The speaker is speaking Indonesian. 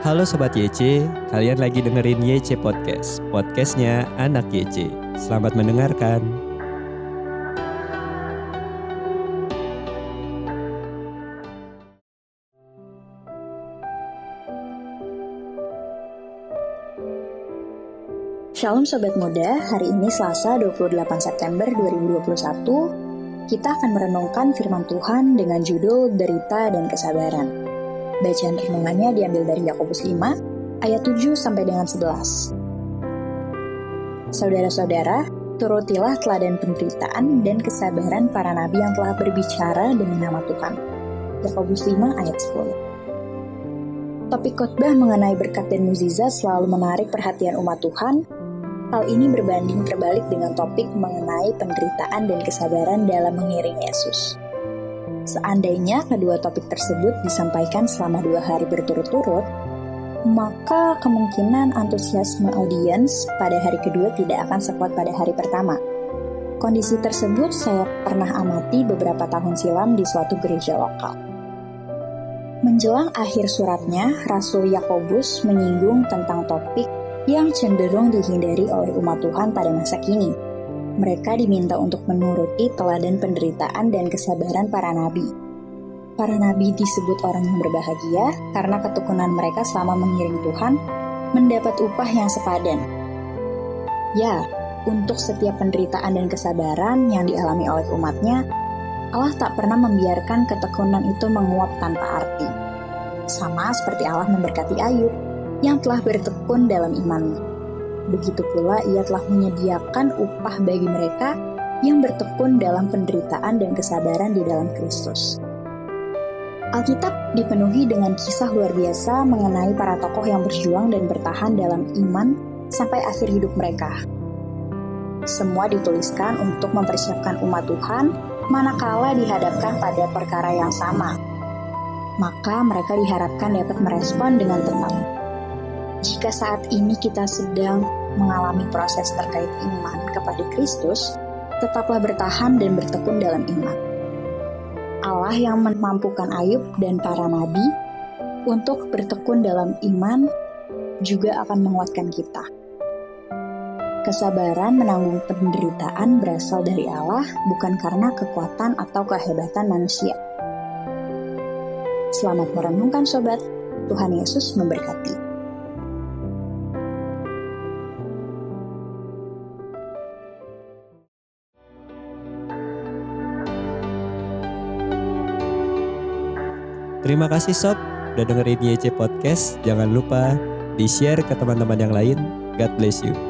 Halo Sobat YC, kalian lagi dengerin YC Podcast, podcastnya anak YC. Selamat mendengarkan. Shalom Sobat Muda, hari ini Selasa 28 September 2021, kita akan merenungkan firman Tuhan dengan judul Derita dan Kesabaran. Bacaan renungannya diambil dari Yakobus 5, ayat 7 sampai dengan 11. Saudara-saudara, turutilah teladan penderitaan dan kesabaran para nabi yang telah berbicara demi nama Tuhan. Yakobus 5 ayat 10. Topik khotbah mengenai berkat dan mukjizat selalu menarik perhatian umat Tuhan Hal ini berbanding terbalik dengan topik mengenai penderitaan dan kesabaran dalam mengiring Yesus. Seandainya kedua topik tersebut disampaikan selama dua hari berturut-turut, maka kemungkinan antusiasme audiens pada hari kedua tidak akan sekuat pada hari pertama. Kondisi tersebut saya pernah amati beberapa tahun silam di suatu gereja lokal. Menjelang akhir suratnya, Rasul Yakobus menyinggung tentang topik yang cenderung dihindari oleh umat Tuhan pada masa kini. Mereka diminta untuk menuruti teladan penderitaan dan kesabaran para nabi. Para nabi disebut orang yang berbahagia karena ketekunan mereka selama mengiring Tuhan mendapat upah yang sepadan. Ya, untuk setiap penderitaan dan kesabaran yang dialami oleh umatnya, Allah tak pernah membiarkan ketekunan itu menguap tanpa arti. Sama seperti Allah memberkati Ayub, yang telah bertekun dalam imannya. Begitu pula ia telah menyediakan upah bagi mereka yang bertekun dalam penderitaan dan kesabaran di dalam Kristus. Alkitab dipenuhi dengan kisah luar biasa mengenai para tokoh yang berjuang dan bertahan dalam iman sampai akhir hidup mereka. Semua dituliskan untuk mempersiapkan umat Tuhan manakala dihadapkan pada perkara yang sama. Maka mereka diharapkan dapat merespon dengan tenang jika saat ini kita sedang mengalami proses terkait iman kepada Kristus, tetaplah bertahan dan bertekun dalam iman. Allah yang memampukan Ayub dan para nabi untuk bertekun dalam iman juga akan menguatkan kita. Kesabaran menanggung penderitaan berasal dari Allah, bukan karena kekuatan atau kehebatan manusia. Selamat merenungkan, sobat. Tuhan Yesus memberkati. Terima kasih Sob udah dengerin YC Podcast. Jangan lupa di-share ke teman-teman yang lain. God bless you.